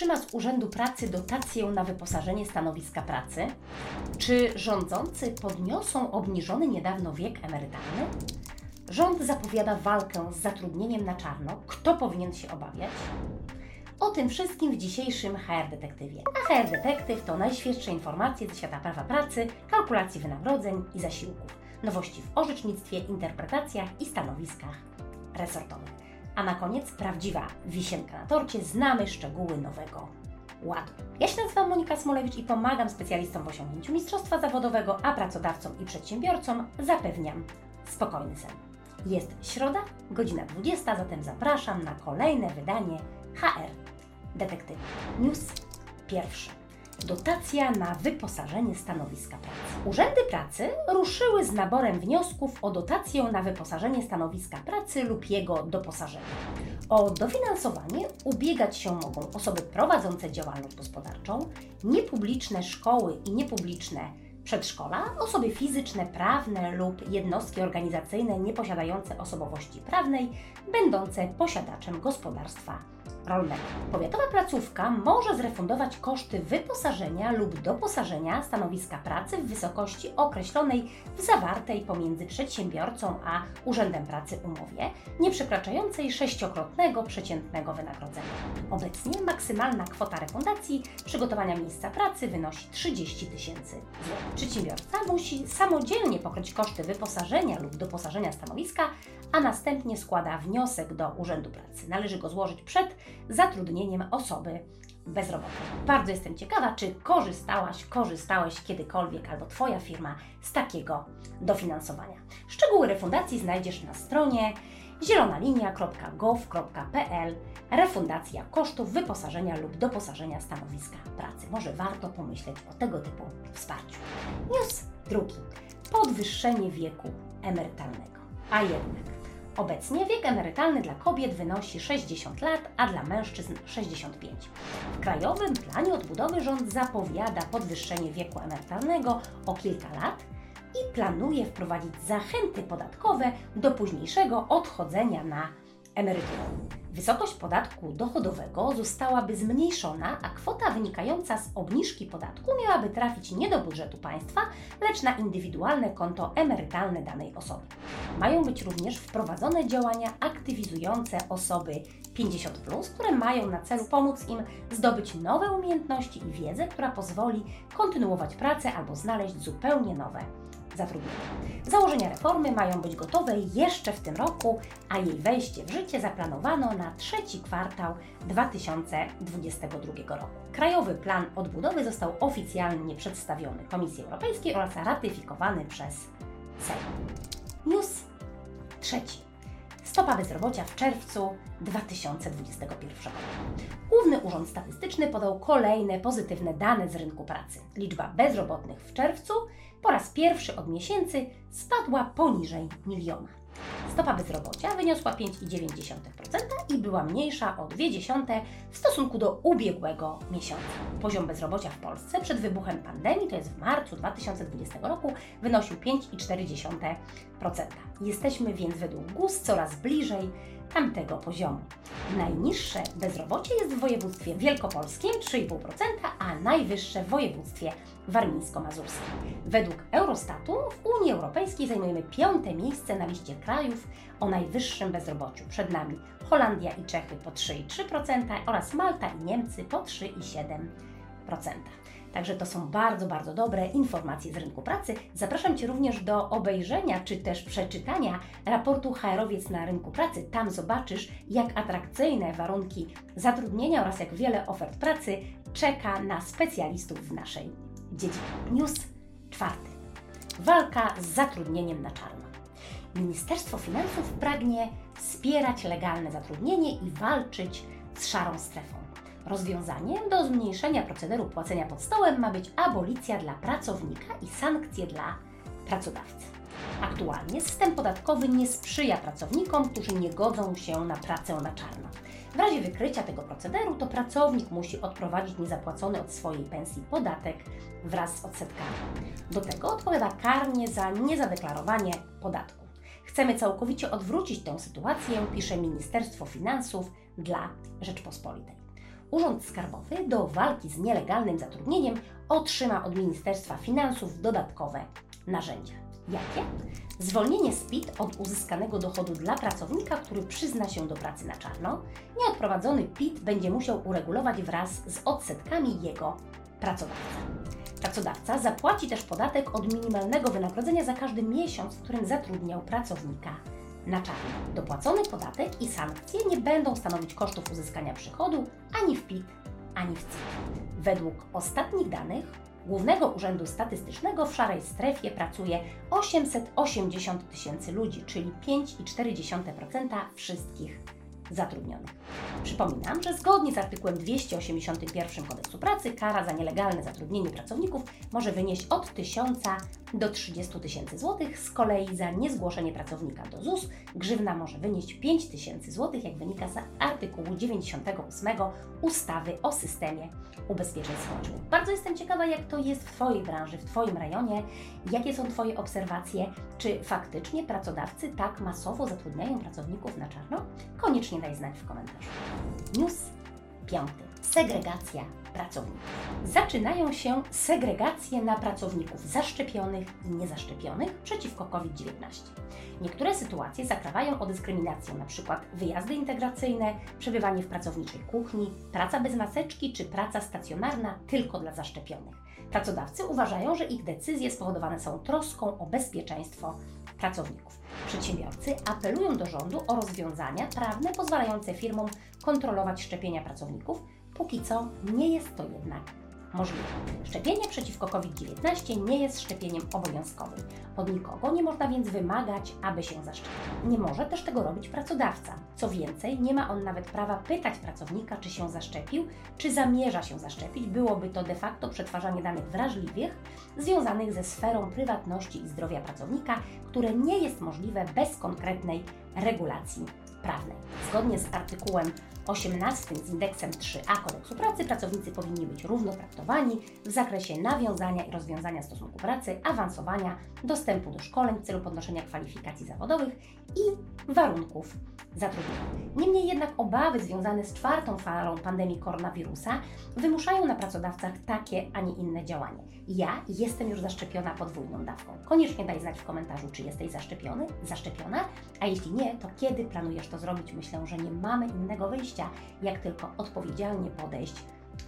otrzyma z Urzędu Pracy dotację na wyposażenie stanowiska pracy? Czy rządzący podniosą obniżony niedawno wiek emerytalny? Rząd zapowiada walkę z zatrudnieniem na czarno. Kto powinien się obawiać? O tym wszystkim w dzisiejszym HR Detektywie. A HR Detektyw to najświeższe informacje ze świata prawa pracy, kalkulacji wynagrodzeń i zasiłków, nowości w orzecznictwie, interpretacjach i stanowiskach resortowych. A na koniec prawdziwa wisienka na torcie, znamy szczegóły nowego ładu. Ja się nazywam Monika Smolewicz i pomagam specjalistom w osiągnięciu mistrzostwa zawodowego, a pracodawcom i przedsiębiorcom zapewniam spokojny sen. Jest środa, godzina 20, zatem zapraszam na kolejne wydanie HR Detektyw. News pierwszy. Dotacja na wyposażenie stanowiska pracy. Urzędy pracy ruszyły z naborem wniosków o dotację na wyposażenie stanowiska pracy lub jego doposażenie. O dofinansowanie ubiegać się mogą osoby prowadzące działalność gospodarczą, niepubliczne szkoły i niepubliczne przedszkola, osoby fizyczne, prawne lub jednostki organizacyjne nieposiadające osobowości prawnej, będące posiadaczem gospodarstwa rolnego. Powiatowa placówka może zrefundować koszty wyposażenia lub doposażenia stanowiska pracy w wysokości określonej w zawartej pomiędzy przedsiębiorcą a Urzędem Pracy umowie, nie przekraczającej sześciokrotnego przeciętnego wynagrodzenia. Obecnie maksymalna kwota refundacji przygotowania miejsca pracy wynosi 30 tysięcy złotych. Przedsiębiorca musi samodzielnie pokryć koszty wyposażenia lub doposażenia stanowiska, a następnie składa wniosek do Urzędu Pracy. Należy go złożyć przed zatrudnieniem osoby bezrobotnej. Bardzo jestem ciekawa, czy korzystałaś, korzystałeś kiedykolwiek albo Twoja firma z takiego dofinansowania. Szczegóły refundacji znajdziesz na stronie zielonalinia.gov.pl refundacja kosztów wyposażenia lub doposażenia stanowiska pracy. Może warto pomyśleć o tego typu wsparciu. News drugi. Podwyższenie wieku emerytalnego. A jednak Obecnie wiek emerytalny dla kobiet wynosi 60 lat, a dla mężczyzn 65. W Krajowym Planie Odbudowy rząd zapowiada podwyższenie wieku emerytalnego o kilka lat i planuje wprowadzić zachęty podatkowe do późniejszego odchodzenia na emeryturę. Wysokość podatku dochodowego zostałaby zmniejszona, a kwota wynikająca z obniżki podatku miałaby trafić nie do budżetu państwa, lecz na indywidualne konto emerytalne danej osoby. Mają być również wprowadzone działania aktywizujące osoby 50, które mają na celu pomóc im zdobyć nowe umiejętności i wiedzę, która pozwoli kontynuować pracę albo znaleźć zupełnie nowe zatrudnienia. Założenia reformy mają być gotowe jeszcze w tym roku, a jej wejście w życie zaplanowano na trzeci kwartał 2022 roku. Krajowy Plan Odbudowy został oficjalnie przedstawiony Komisji Europejskiej oraz ratyfikowany przez Sejm. News trzeci. Stopa bezrobocia w czerwcu 2021 roku. Główny Urząd Statystyczny podał kolejne pozytywne dane z rynku pracy. Liczba bezrobotnych w czerwcu po raz pierwszy od miesięcy spadła poniżej miliona. Stopa bezrobocia wyniosła 5,9% i była mniejsza o 0,2 w stosunku do ubiegłego miesiąca. Poziom bezrobocia w Polsce przed wybuchem pandemii, to jest w marcu 2020 roku, wynosił 5,4%. Jesteśmy więc według GUS coraz bliżej tamtego poziomu. Najniższe bezrobocie jest w województwie wielkopolskim 3,5%, a najwyższe w województwie warmińsko-mazurskim. Według Eurostatu w Unii Europejskiej zajmujemy piąte miejsce na liście krajów o najwyższym bezrobociu. Przed nami Holandia i Czechy po 3,3% oraz Malta i Niemcy po 3,7%. Także to są bardzo, bardzo dobre informacje z rynku pracy. Zapraszam Cię również do obejrzenia czy też przeczytania raportu HR-owiec na rynku pracy. Tam zobaczysz, jak atrakcyjne warunki zatrudnienia oraz jak wiele ofert pracy czeka na specjalistów w naszej dziedzinie. News czwarty. Walka z zatrudnieniem na czarno. Ministerstwo Finansów pragnie wspierać legalne zatrudnienie i walczyć z szarą strefą. Rozwiązaniem do zmniejszenia procederu płacenia pod stołem ma być abolicja dla pracownika i sankcje dla pracodawcy. Aktualnie system podatkowy nie sprzyja pracownikom, którzy nie godzą się na pracę na czarno. W razie wykrycia tego procederu, to pracownik musi odprowadzić niezapłacony od swojej pensji podatek wraz z odsetkami. Do tego odpowiada karnie za niezadeklarowanie podatku. Chcemy całkowicie odwrócić tę sytuację, pisze Ministerstwo Finansów dla Rzeczpospolitej. Urząd Skarbowy do walki z nielegalnym zatrudnieniem otrzyma od Ministerstwa Finansów dodatkowe narzędzia. Jakie? Zwolnienie z PIT od uzyskanego dochodu dla pracownika, który przyzna się do pracy na czarno. Nieodprowadzony PIT będzie musiał uregulować wraz z odsetkami jego pracodawca. Pracodawca zapłaci też podatek od minimalnego wynagrodzenia za każdy miesiąc, w którym zatrudniał pracownika na czarno. Dopłacony podatek i sankcje nie będą stanowić kosztów uzyskania przychodu ani w PIT, ani w CIT. Według ostatnich danych Głównego Urzędu Statystycznego w szarej strefie pracuje 880 tysięcy ludzi, czyli 5,4% wszystkich Przypominam, że zgodnie z artykułem 281 Kodeksu Pracy kara za nielegalne zatrudnienie pracowników może wynieść od 1000 do 30 tysięcy złotych. Z kolei za niezgłoszenie pracownika do ZUS grzywna może wynieść 5 tysięcy złotych, jak wynika z artykułu 98 ustawy o systemie ubezpieczeń społecznych. Bardzo jestem ciekawa, jak to jest w Twojej branży, w Twoim rejonie, jakie są Twoje obserwacje, czy faktycznie pracodawcy tak masowo zatrudniają pracowników na czarno? Koniecznie daj znać w komentarzu. News piąty. Segregacja pracowników. Zaczynają się segregacje na pracowników zaszczepionych i niezaszczepionych przeciwko COVID-19. Niektóre sytuacje zakrawają o dyskryminację, np. wyjazdy integracyjne, przebywanie w pracowniczej kuchni, praca bez maseczki czy praca stacjonarna tylko dla zaszczepionych. Pracodawcy uważają, że ich decyzje spowodowane są troską o bezpieczeństwo pracowników. Przedsiębiorcy apelują do rządu o rozwiązania prawne pozwalające firmom kontrolować szczepienia pracowników. Póki co nie jest to jednak możliwe. Szczepienie przeciwko COVID-19 nie jest szczepieniem obowiązkowym. Od nikogo nie można więc wymagać, aby się zaszczepił. Nie może też tego robić pracodawca. Co więcej, nie ma on nawet prawa pytać pracownika, czy się zaszczepił, czy zamierza się zaszczepić. Byłoby to de facto przetwarzanie danych wrażliwych związanych ze sferą prywatności i zdrowia pracownika, które nie jest możliwe bez konkretnej regulacji prawnej. Zgodnie z artykułem 18 z indeksem 3A Kodeksu Pracy pracownicy powinni być równo traktowani w zakresie nawiązania i rozwiązania stosunku pracy, awansowania, dostępu do szkoleń w celu podnoszenia kwalifikacji zawodowych i warunków zatrudnienia. Niemniej jednak obawy związane z czwartą falą pandemii koronawirusa wymuszają na pracodawcach takie, a nie inne działanie. Ja jestem już zaszczepiona podwójną dawką. Koniecznie daj znać w komentarzu, czy jesteś zaszczepiony, zaszczepiona, a jeśli nie, to kiedy planujesz to zrobić? Myślę, że nie mamy innego wyjścia, jak tylko odpowiedzialnie podejść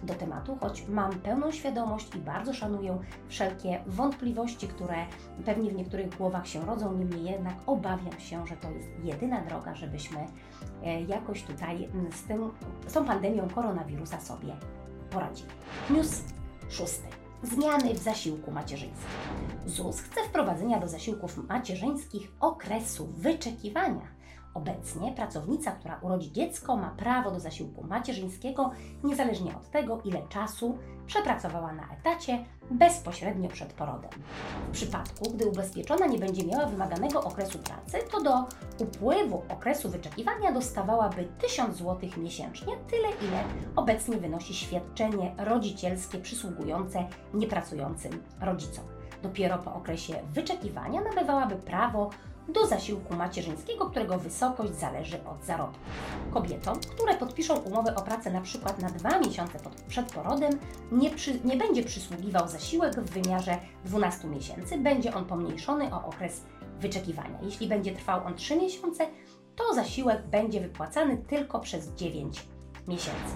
do tematu, choć mam pełną świadomość i bardzo szanuję wszelkie wątpliwości, które pewnie w niektórych głowach się rodzą, niemniej jednak obawiam się, że to jest jedyna droga, żebyśmy e, jakoś tutaj z, tym, z tą pandemią koronawirusa sobie poradzili. News szósty. Zmiany w zasiłku macierzyńskim. ZUS chce wprowadzenia do zasiłków macierzyńskich okresu wyczekiwania Obecnie pracownica, która urodzi dziecko, ma prawo do zasiłku macierzyńskiego niezależnie od tego, ile czasu przepracowała na etacie bezpośrednio przed porodem. W przypadku, gdy ubezpieczona nie będzie miała wymaganego okresu pracy, to do upływu okresu wyczekiwania dostawałaby 1000 zł miesięcznie, tyle ile obecnie wynosi świadczenie rodzicielskie przysługujące niepracującym rodzicom. Dopiero po okresie wyczekiwania nabywałaby prawo do zasiłku macierzyńskiego, którego wysokość zależy od zarobku. Kobietom, które podpiszą umowę o pracę przykład na dwa miesiące przed porodem, nie, przy, nie będzie przysługiwał zasiłek w wymiarze 12 miesięcy, będzie on pomniejszony o okres wyczekiwania. Jeśli będzie trwał on 3 miesiące, to zasiłek będzie wypłacany tylko przez 9 miesięcy.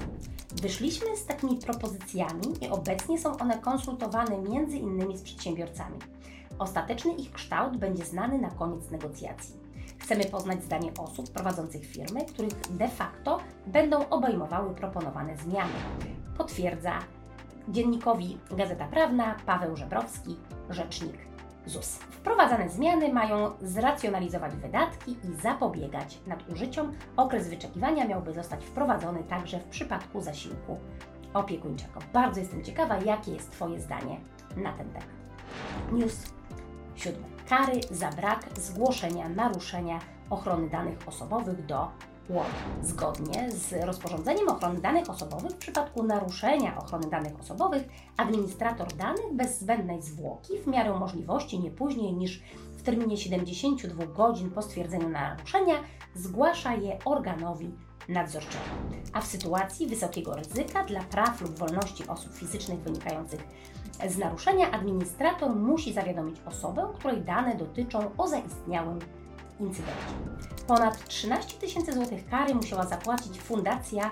Wyszliśmy z takimi propozycjami i obecnie są one konsultowane między innymi z przedsiębiorcami. Ostateczny ich kształt będzie znany na koniec negocjacji. Chcemy poznać zdanie osób prowadzących firmy, których de facto będą obejmowały proponowane zmiany. Potwierdza dziennikowi Gazeta Prawna Paweł Żebrowski, rzecznik ZUS. Wprowadzane zmiany mają zracjonalizować wydatki i zapobiegać nadużyciom. Okres wyczekiwania miałby zostać wprowadzony także w przypadku zasiłku opiekuńczego. Bardzo jestem ciekawa, jakie jest Twoje zdanie na ten temat. News Siódme. Kary za brak zgłoszenia naruszenia ochrony danych osobowych do WORD. Zgodnie z rozporządzeniem ochrony danych osobowych w przypadku naruszenia ochrony danych osobowych administrator danych bez zbędnej zwłoki w miarę możliwości nie później niż w terminie 72 godzin po stwierdzeniu naruszenia zgłasza je organowi nadzorczego. A w sytuacji wysokiego ryzyka dla praw lub wolności osób fizycznych wynikających z naruszenia, administrator musi zawiadomić osobę, której dane dotyczą o zaistniałym incydencie. Ponad 13 tysięcy złotych kary musiała zapłacić Fundacja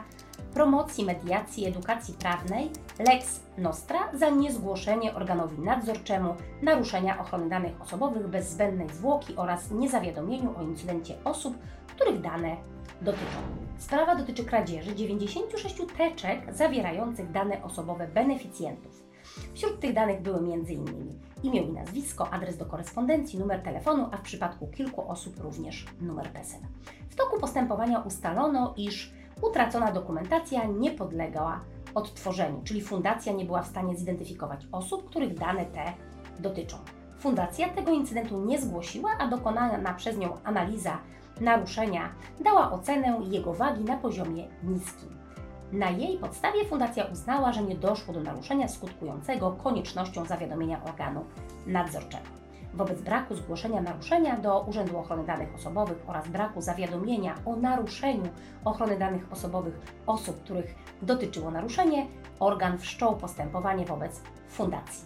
Promocji Mediacji i Edukacji Prawnej Lex Nostra za niezgłoszenie organowi nadzorczemu naruszenia ochrony danych osobowych bez zbędnej zwłoki oraz niezawiadomieniu o incydencie osób, których dane dotyczą. Sprawa dotyczy kradzieży 96 teczek zawierających dane osobowe beneficjentów. Wśród tych danych były m.in. imię i nazwisko, adres do korespondencji, numer telefonu, a w przypadku kilku osób również numer PESEL. W toku postępowania ustalono, iż utracona dokumentacja nie podlegała odtworzeniu, czyli fundacja nie była w stanie zidentyfikować osób, których dane te dotyczą. Fundacja tego incydentu nie zgłosiła, a dokonana przez nią analiza naruszenia dała ocenę jego wagi na poziomie niskim. Na jej podstawie fundacja uznała, że nie doszło do naruszenia skutkującego koniecznością zawiadomienia organu nadzorczego. Wobec braku zgłoszenia naruszenia do Urzędu Ochrony Danych Osobowych oraz braku zawiadomienia o naruszeniu ochrony danych osobowych osób, których dotyczyło naruszenie, organ wszczął postępowanie wobec fundacji.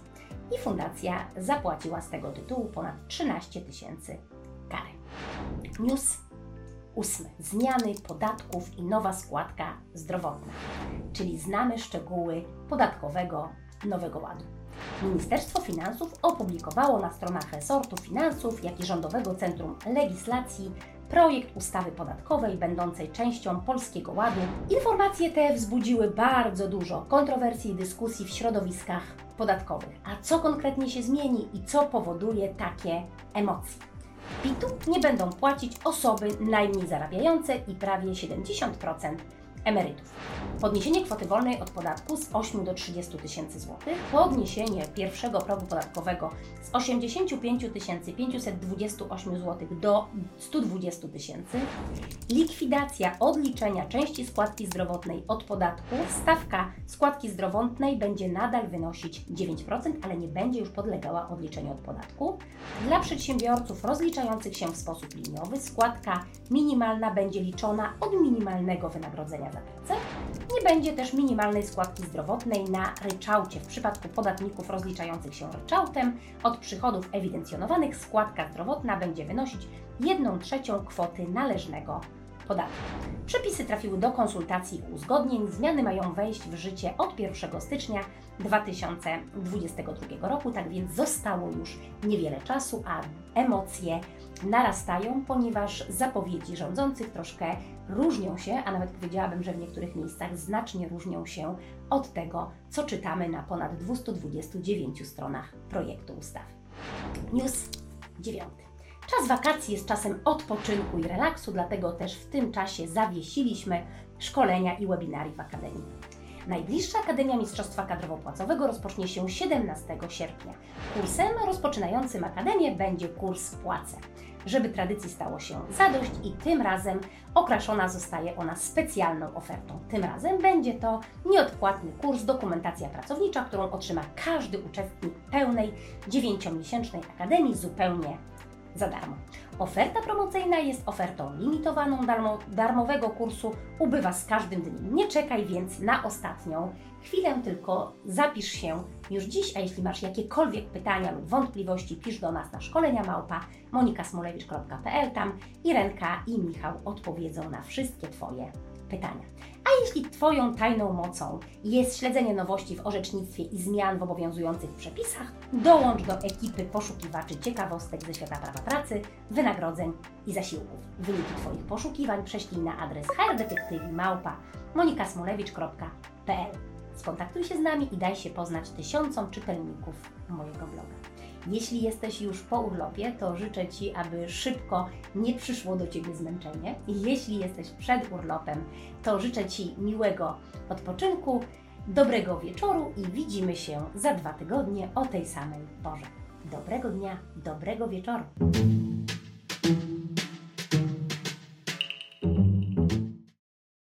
I fundacja zapłaciła z tego tytułu ponad 13 tysięcy kary. News ósmy. Zmiany podatków i nowa składka zdrowotna, czyli znamy szczegóły podatkowego Nowego Ładu. Ministerstwo Finansów opublikowało na stronach resortu finansów, jak i Rządowego Centrum Legislacji projekt ustawy podatkowej będącej częścią Polskiego Ładu. Informacje te wzbudziły bardzo dużo kontrowersji i dyskusji w środowiskach podatkowych. A co konkretnie się zmieni i co powoduje takie emocje? PIT-u nie będą płacić osoby najmniej zarabiające i prawie 70% emerytów. Podniesienie kwoty wolnej od podatku z 8 do 30 tysięcy złotych, podniesienie pierwszego progu podatkowego z 85 528 zł do 120 tysięcy, likwidacja odliczenia części składki zdrowotnej od podatku, stawka składki zdrowotnej będzie nadal wynosić 9%, ale nie będzie już podlegała odliczeniu od podatku. Dla przedsiębiorców rozliczających się w sposób liniowy składka minimalna będzie liczona od minimalnego wynagrodzenia pracę. Nie będzie też minimalnej składki zdrowotnej na ryczałcie. W przypadku podatników rozliczających się ryczałtem od przychodów ewidencjonowanych składka zdrowotna będzie wynosić 1 trzecią kwoty należnego podatku. Przepisy trafiły do konsultacji i uzgodnień. Zmiany mają wejść w życie od 1 stycznia 2022 roku, tak więc zostało już niewiele czasu, a emocje narastają, ponieważ zapowiedzi rządzących troszkę różnią się, a nawet powiedziałabym, że w niektórych miejscach znacznie różnią się od tego, co czytamy na ponad 229 stronach projektu ustawy. News 9. Czas wakacji jest czasem odpoczynku i relaksu, dlatego też w tym czasie zawiesiliśmy szkolenia i webinary w Akademii. Najbliższa Akademia Mistrzostwa Kadrowo-Płacowego rozpocznie się 17 sierpnia. Kursem rozpoczynającym Akademię będzie kurs Płace. Żeby tradycji stało się zadość i tym razem okraszona zostaje ona specjalną ofertą. Tym razem będzie to nieodpłatny kurs Dokumentacja Pracownicza, którą otrzyma każdy uczestnik pełnej 9-miesięcznej Akademii zupełnie za darmo. Oferta promocyjna jest ofertą limitowaną, darmo, darmowego kursu ubywa z każdym dniem. Nie czekaj więc na ostatnią chwilę, tylko zapisz się już dziś, a jeśli masz jakiekolwiek pytania lub wątpliwości, pisz do nas na szkolenia małpa monikasmolewicz.pl. Tam Irenka i Michał odpowiedzą na wszystkie Twoje pytania. A jeśli Twoją tajną mocą jest śledzenie nowości w orzecznictwie i zmian w obowiązujących przepisach, dołącz do ekipy poszukiwaczy ciekawostek ze świata prawa pracy, wynagrodzeń i zasiłków. Wyniki Twoich poszukiwań prześlij na adres hrdetektywi.małpa monikasmolewicz.pl Skontaktuj się z nami i daj się poznać tysiącom czytelników mojego bloga. Jeśli jesteś już po urlopie, to życzę Ci, aby szybko nie przyszło do Ciebie zmęczenie. Jeśli jesteś przed urlopem, to życzę Ci miłego odpoczynku, dobrego wieczoru i widzimy się za dwa tygodnie o tej samej porze. Dobrego dnia, dobrego wieczoru.